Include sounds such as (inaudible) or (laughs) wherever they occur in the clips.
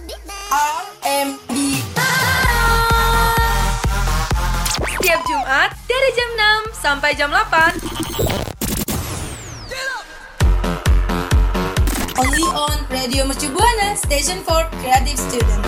RMD Setiap Jumat dari jam 6 sampai jam 8. Only on Radio Mercu Buana Station for Creative Student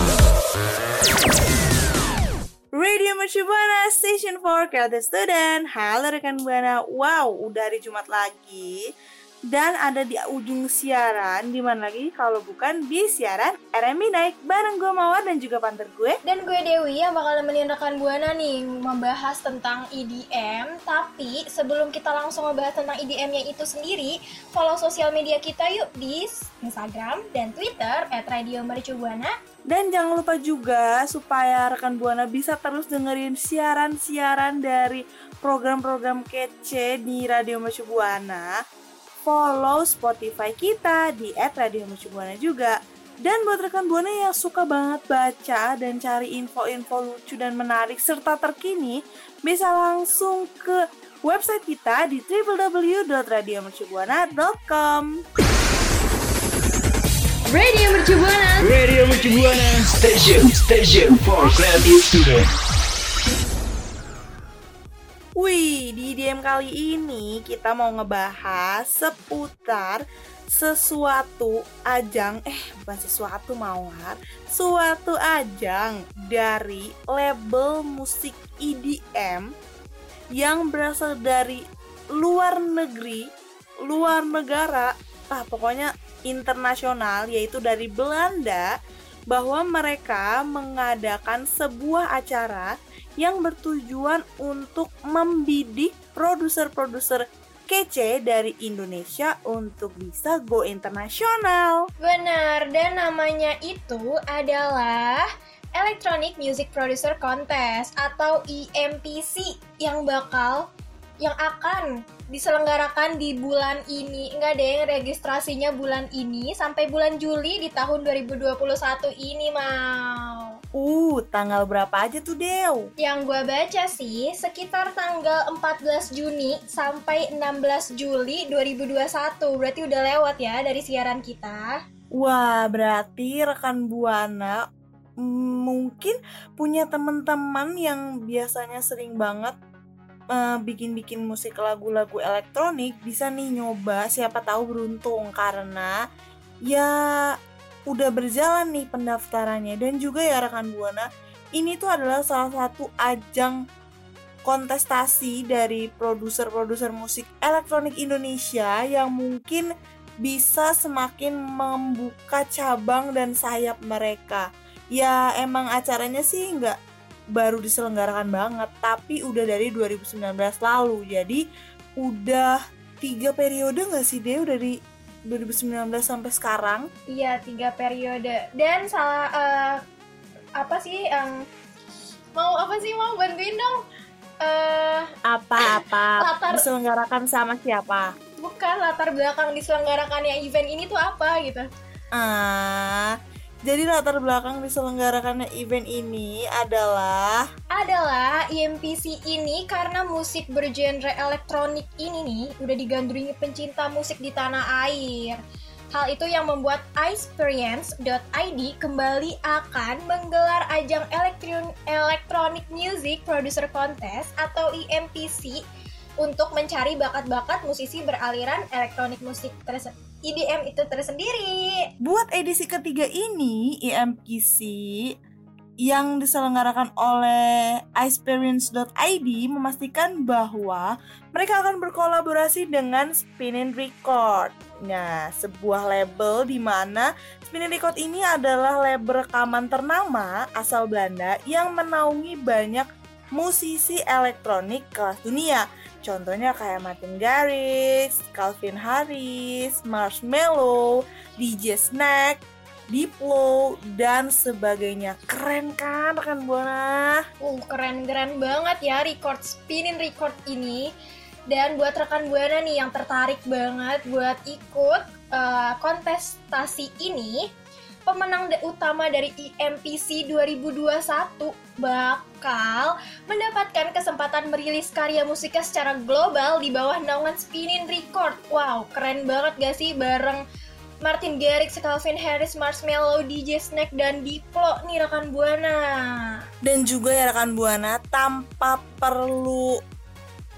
Radio Mercu Buana Station for Creative Student. Halo rekan Buana. Wow, udah hari Jumat lagi dan ada di ujung siaran di mana lagi kalau bukan di siaran RMI Naik bareng gue Mawar dan juga panter gue Dan gue Dewi yang bakal nemenin rekan Buana nih membahas tentang EDM. Tapi sebelum kita langsung membahas tentang EDM-nya itu sendiri, follow sosial media kita yuk di Instagram dan Twitter @radiomercubuana. Dan jangan lupa juga supaya rekan Buana bisa terus dengerin siaran-siaran dari program-program kece di Radio Mercu Buana. Follow Spotify kita di @radiomercubuana juga. Dan buat rekan Buana yang suka banget baca dan cari info-info lucu dan menarik serta terkini, bisa langsung ke website kita di www.radiomercubuana.com. Radio Mercu Buana. Radio Mercu Buana Station Station for Creative Student Wih, di IDM kali ini kita mau ngebahas seputar sesuatu ajang, eh bukan sesuatu mawar, suatu ajang dari label musik EDM yang berasal dari luar negeri, luar negara, ah pokoknya internasional yaitu dari Belanda bahwa mereka mengadakan sebuah acara yang bertujuan untuk membidik produser-produser kece dari Indonesia untuk bisa go internasional. Benar, dan namanya itu adalah Electronic Music Producer Contest atau EMPC yang bakal yang akan diselenggarakan di bulan ini. Enggak deh, registrasinya bulan ini sampai bulan Juli di tahun 2021 ini, mau. Uh, tanggal berapa aja tuh, Dew? Yang gue baca sih sekitar tanggal 14 Juni sampai 16 Juli 2021. Berarti udah lewat ya dari siaran kita. Wah, berarti rekan Buana mm, mungkin punya teman-teman yang biasanya sering banget eh, bikin-bikin musik lagu-lagu elektronik bisa nih nyoba siapa tahu beruntung karena ya udah berjalan nih pendaftarannya dan juga ya rekan Buana ini tuh adalah salah satu ajang kontestasi dari produser-produser musik elektronik Indonesia yang mungkin bisa semakin membuka cabang dan sayap mereka. Ya emang acaranya sih nggak baru diselenggarakan banget, tapi udah dari 2019 lalu. Jadi udah tiga periode nggak sih dia dari 2019 sampai sekarang? Iya, tiga periode. Dan salah eh, apa sih yang mau apa sih mau bantuin dong? Eh Apa-apa (laughs) Latar- diselenggarakan sama siapa? bukan latar belakang diselenggarakannya event ini tuh apa gitu. Ah, jadi latar belakang diselenggarakannya event ini adalah adalah EMPC ini karena musik bergenre elektronik ini nih udah digandrungi pencinta musik di tanah air. Hal itu yang membuat iSperience.id kembali akan menggelar ajang elektron Electronic Music Producer Contest atau EMPC untuk mencari bakat-bakat musisi beraliran elektronik musik terse- EDM itu tersendiri. buat edisi ketiga ini EMPC yang diselenggarakan oleh iSperience.id memastikan bahwa mereka akan berkolaborasi dengan Spinning Record. Nah, sebuah label di mana Spinning Record ini adalah label rekaman ternama asal Belanda yang menaungi banyak musisi elektronik kelas dunia. Contohnya kayak Martin Garrix, Calvin Harris, Marshmello, DJ Snack, Diplo, dan sebagainya. Keren kan rekan Buana? Uh, keren-keren banget ya record spinning record ini. Dan buat rekan Buana nih yang tertarik banget buat ikut eh, kontestasi ini, pemenang utama dari E EMPC 2021 bakal mendapatkan kesempatan merilis karya musiknya secara global di bawah naungan Spinning Record. Wow, keren banget gak sih bareng Martin Garrix, Calvin Harris, Marshmello, DJ Snake, dan Diplo nih rekan Buana. Dan juga ya rekan Buana tanpa perlu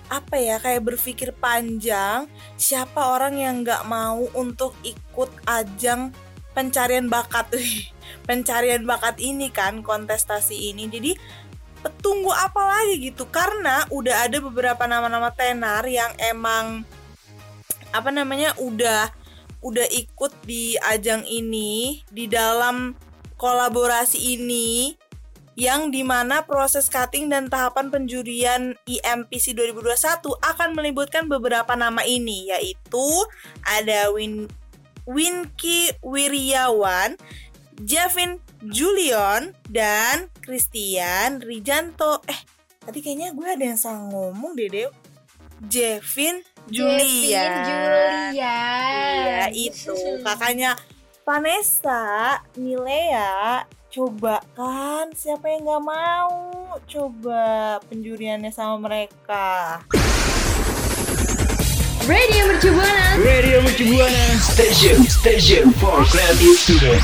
apa ya kayak berpikir panjang siapa orang yang nggak mau untuk ikut ajang pencarian bakat (laughs) pencarian bakat ini kan kontestasi ini. Jadi tunggu apa lagi gitu? Karena udah ada beberapa nama-nama tenar yang emang apa namanya udah udah ikut di ajang ini di dalam kolaborasi ini yang di mana proses cutting dan tahapan penjurian E IMPC 2021 akan melibatkan beberapa nama ini yaitu ada Win Winky Wiryawan, Javin Julion, dan Christian Rijanto. Eh, tadi kayaknya gue ada yang salah ngomong deh, Dew. Javin Julian. Julian. Iya, itu. Kakaknya Vanessa, Milea, coba kan siapa yang nggak mau coba penjuriannya sama mereka Radio Mercu Buana. Radio Mercu Buana Station Station for Creative Student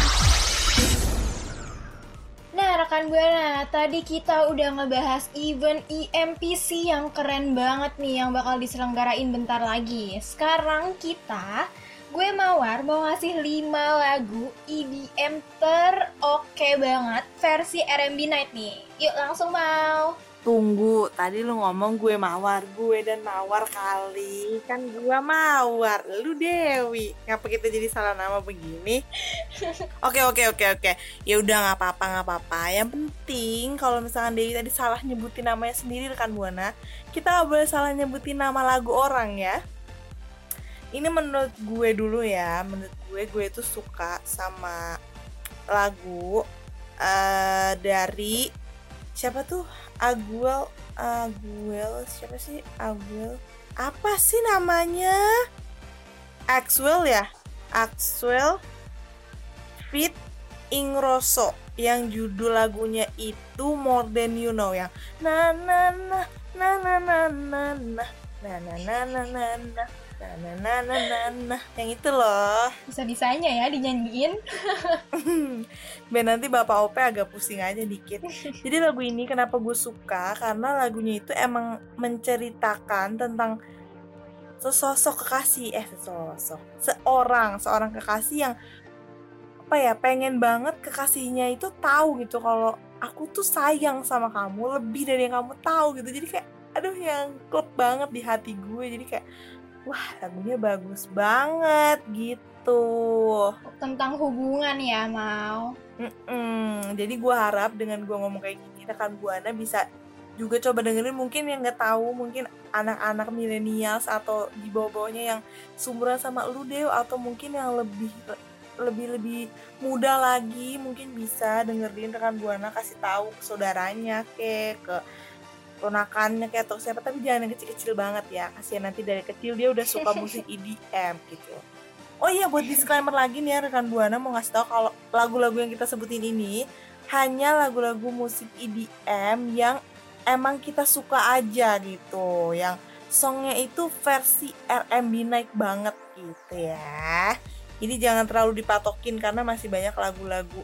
Nah, rekan Buana, tadi kita udah ngebahas event E IMPC yang keren banget nih yang bakal diselenggarain bentar lagi. Sekarang kita, gue Mawar mau ngasih 5 lagu EDM teroke banget versi R&B Night nih. Yuk langsung mau. Tunggu tadi lu ngomong gue mawar gue dan mawar kali. Kan gue mawar lu Dewi. Ngapa kita jadi salah nama begini? (laughs) Oke oke oke oke. Ya udah nggak apa-apa nggak apa-apa. Yang penting kalau misalkan Dewi tadi salah nyebutin namanya sendiri rekan buana kita nggak boleh salah nyebutin nama lagu orang ya. Ini menurut gue dulu ya. Menurut gue gue tuh suka sama lagu eh dari siapa tuh Aguel Aguel siapa sih Aguel apa sih namanya Axwell ya Axwell Fit Ingrosso yang judul lagunya itu More Than You Know yang na na na na na na na na na na na na na na na na na na na na yang itu loh. Bisa-bisanya ya dinyanyiin. (laughs) biar nanti bapak OP agak pusing aja dikit. Jadi lagu ini kenapa gue suka? Karena lagunya itu emang menceritakan tentang sesosok kekasih. Eh sesosok. Seorang seorang kekasih yang apa ya pengen banget kekasihnya itu tahu gitu kalau aku tuh sayang sama kamu lebih dari yang kamu tahu gitu. Jadi kayak aduh yang klop banget di hati gue. Jadi kayak wah lagunya bagus banget gitu Tentang hubungan ya, mau. Mm-mm. Jadi gue harap dengan gue ngomong kayak gini rekan buana bisa juga coba dengerin mungkin yang nggak tahu mungkin anak-anak milenials atau di bawah-bawahnya yang sumuran sama lu deh atau mungkin yang lebih lebih lebih muda lagi mungkin bisa dengerin rekan buana kasih tahu ke saudaranya ke ke ponakannya kayak atau siapa tapi jangan yang kecil-kecil banget ya. Kasihan nanti dari kecil dia udah suka musik (laughs) EDM gitu. Oh iya buat disclaimer lagi nih ya rekan buana mau ngasih tahu kalau lagu-lagu yang kita sebutin ini hanya lagu-lagu musik EDM yang emang kita suka aja gitu. Yang songnya itu versi R&B naik banget gitu ya. Jadi jangan terlalu dipatokin karena masih banyak lagu-lagu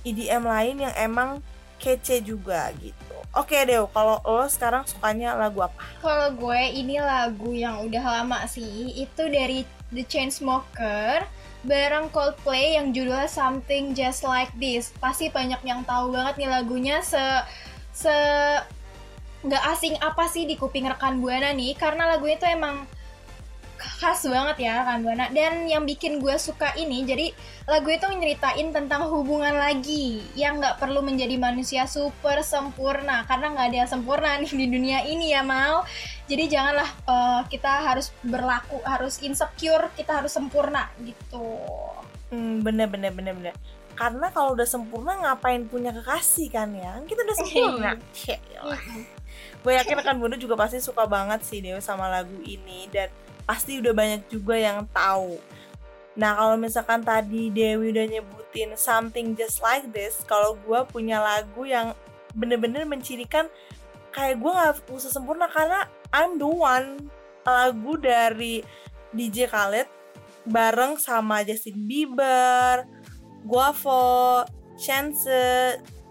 EDM lain yang emang kece juga gitu oke deh kalau lo sekarang sukanya lagu apa? Kalau gue ini lagu yang udah lama sih, itu dari The Chainsmokers bareng Coldplay yang judulnya Something Just Like This. Pasti banyak yang tahu banget nih lagunya. Se se nggak asing apa sih di kuping rekan buana nih. Karena lagunya tuh emang khas banget ya rekan buana dan yang bikin gue suka ini jadi lagu itu nyeritain tentang hubungan lagi yang nggak perlu menjadi manusia super sempurna karena nggak ada yang sempurna nih di dunia ini ya mau jadi janganlah eh, kita harus berlaku harus insecure kita harus sempurna gitu Hmm, bener bener bener bener. Karena kalau udah sempurna ngapain punya kekasih kan ya? Kan Kita udah sempurna. (laughs) Yalah. Gue yakin rekan Bunda juga pasti suka banget sih Dewa sama lagu ini dan pasti udah banyak juga yang tahu. Nah kalau misalkan tadi Dewi udah nyebutin something just like this, kalau gue punya lagu yang bener-bener mencirikan kayak gue nggak usah sempurna karena I'm the one lagu dari DJ Khaled bareng sama Justin Bieber, Guavo, Chance,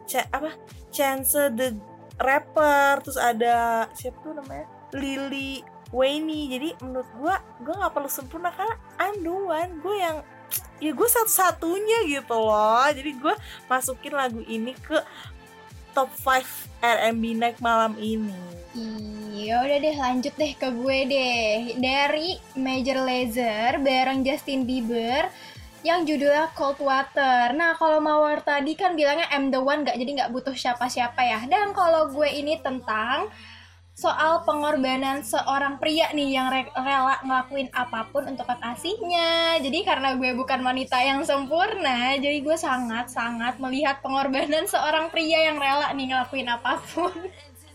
Ch- apa? Chance the rapper, terus ada siapa tuh namanya? Lily Wayne. Jadi menurut gua gua nggak perlu sempurna karena I'm the one. Gue yang ya gue satu-satunya gitu loh. Jadi gue masukin lagu ini ke top 5 R&B night malam ini. Iya udah deh lanjut deh ke gue deh Dari Major Lazer bareng Justin Bieber yang judulnya Cold Water. Nah kalau Mawar tadi kan bilangnya I'm the one gak jadi nggak butuh siapa-siapa ya. Dan kalau gue ini tentang soal pengorbanan seorang pria nih yang re- rela ngelakuin apa pun untuk kekasihnya. Jadi karena gue bukan wanita yang sempurna, jadi gue sangat-sangat melihat pengorbanan seorang pria yang rela nih ngelakuin apa pun.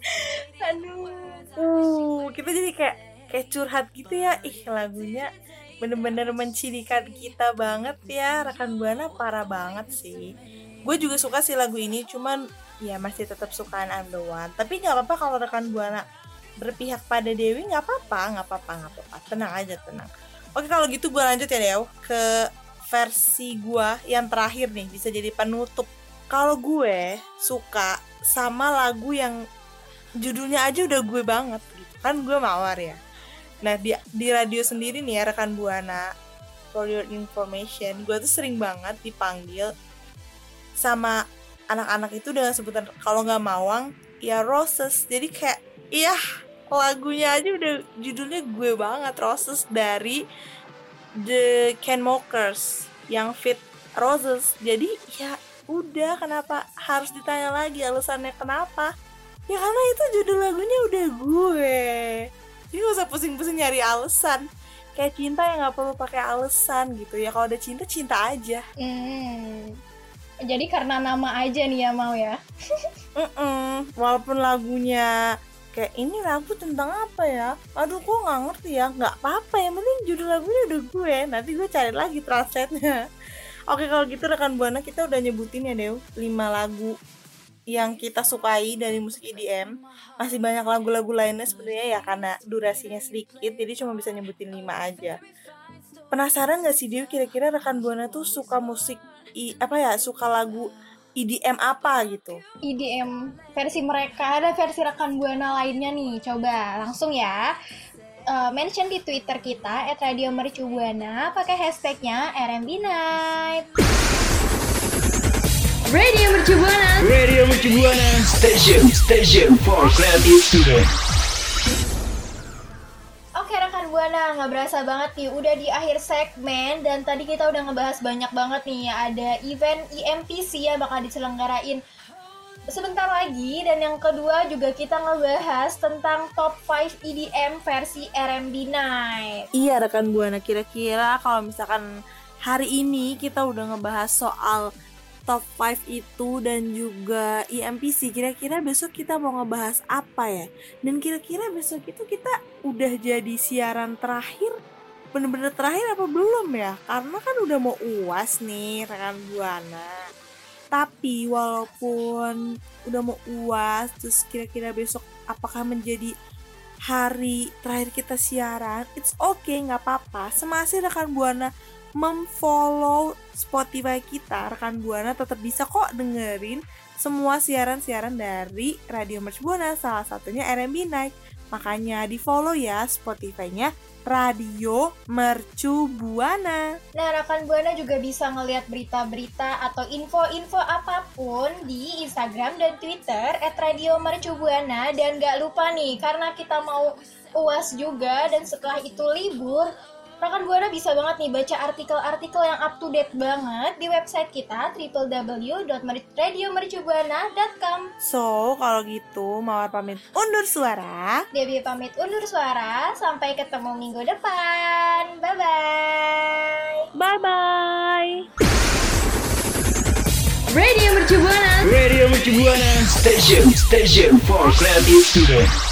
(laughs) Aduh. Uh, kita jadi kayak kayak curhat gitu ya. Ih, lagunya bener-bener mencirikan kita banget ya. Rekan Buana parah banget sih. Gue juga suka sih lagu ini, cuman ya masih tetap sukaan I'm the one. Tapi nggak apa-apa kalau rekan Buana berpihak pada Dewi nggak apa-apa, nggak apa-apa, nggak apa-apa. Tenang aja, tenang. Oke kalau gitu gue lanjut ya Dew ke versi gue yang terakhir nih bisa jadi penutup. Kalau gue suka sama lagu yang judulnya aja udah gue banget gitu kan gue mawar ya nah di di radio sendiri nih ya rekan buana for your information gue tuh sering banget dipanggil sama anak-anak itu dengan sebutan kalau nggak mawang ya roses. Jadi kayak iya lagunya aja udah judulnya gue banget roses dari The Kenmokers yang fit roses. Jadi ya udah kenapa harus ditanya lagi alasannya kenapa? Ya karena itu judul lagunya udah gue. Jadi gak usah pusing-pusing nyari alasan. Kayak cinta yang nggak perlu pakai alasan gitu ya. Kalau ada cinta cinta aja. Hmm. Jadi karena nama aja nih ya mau ya. Mm-mm. walaupun lagunya kayak ini lagu tentang apa ya? Aduh kok nggak ngerti ya? Nggak apa-apa yang penting judul lagunya udah gue. Nanti gue cari lagi translate-nya. (laughs) Oke kalau gitu rekan buana kita udah nyebutin ya Dew 5 lagu yang kita sukai dari musik EDM masih banyak lagu-lagu lainnya sebenarnya ya karena durasinya sedikit jadi cuma bisa nyebutin 5 aja penasaran gak sih Dew kira-kira rekan buana tuh suka musik i, apa ya suka lagu EDM apa gitu IDM versi mereka ada versi rekan buana lainnya nih. Coba langsung ya. Eh, mention di Twitter kita @radiomercubuana pakai hashtagnya RMB Night. Radio Mercu Buana. Radio Mercu Buana Station Station for Creative Student Oke rekan buana nggak berasa banget nih udah di akhir segmen dan tadi kita udah ngebahas banyak banget nih ya ada event EMPC yang bakal diselenggarain sebentar lagi dan yang kedua juga kita ngebahas tentang top 5 EDM versi RMB Night. Iya rekan buana kira-kira kalau misalkan hari ini kita udah ngebahas soal top 5 itu dan juga EMPC kira-kira besok kita mau ngebahas apa ya? Dan kira-kira besok itu kita udah jadi siaran terakhir bener-bener terakhir apa belum ya? Karena kan udah mau uas nih rekan buana. Tapi walaupun udah mau uas terus kira-kira besok apakah menjadi hari terakhir kita siaran it's okay nggak apa-apa. Semasih rekan buana memfollow Spotify kita rekan buana tetap bisa kok dengerin semua siaran-siaran dari Radio Mercu Buana salah satunya RMB Night. Makanya di follow ya Spotify-nya Radio Mercu Buana. Nah, rekan Buana juga bisa ngelihat berita-berita atau info-info apa pun di Instagram dan Twitter @radiomercubuana dan gak lupa nih karena kita mau uas juga dan setelah itu libur rekan Buana bisa banget nih baca artikel-artikel yang up to date banget di website kita www.radiomercubuana.com so kalau gitu Mawar pamit undur suara. Debbie pamit undur suara. Sampai ketemu minggu depan. Bye bye bye bye Radio Mercu Buana. Radio Mercu Buana Station Station for Creative Student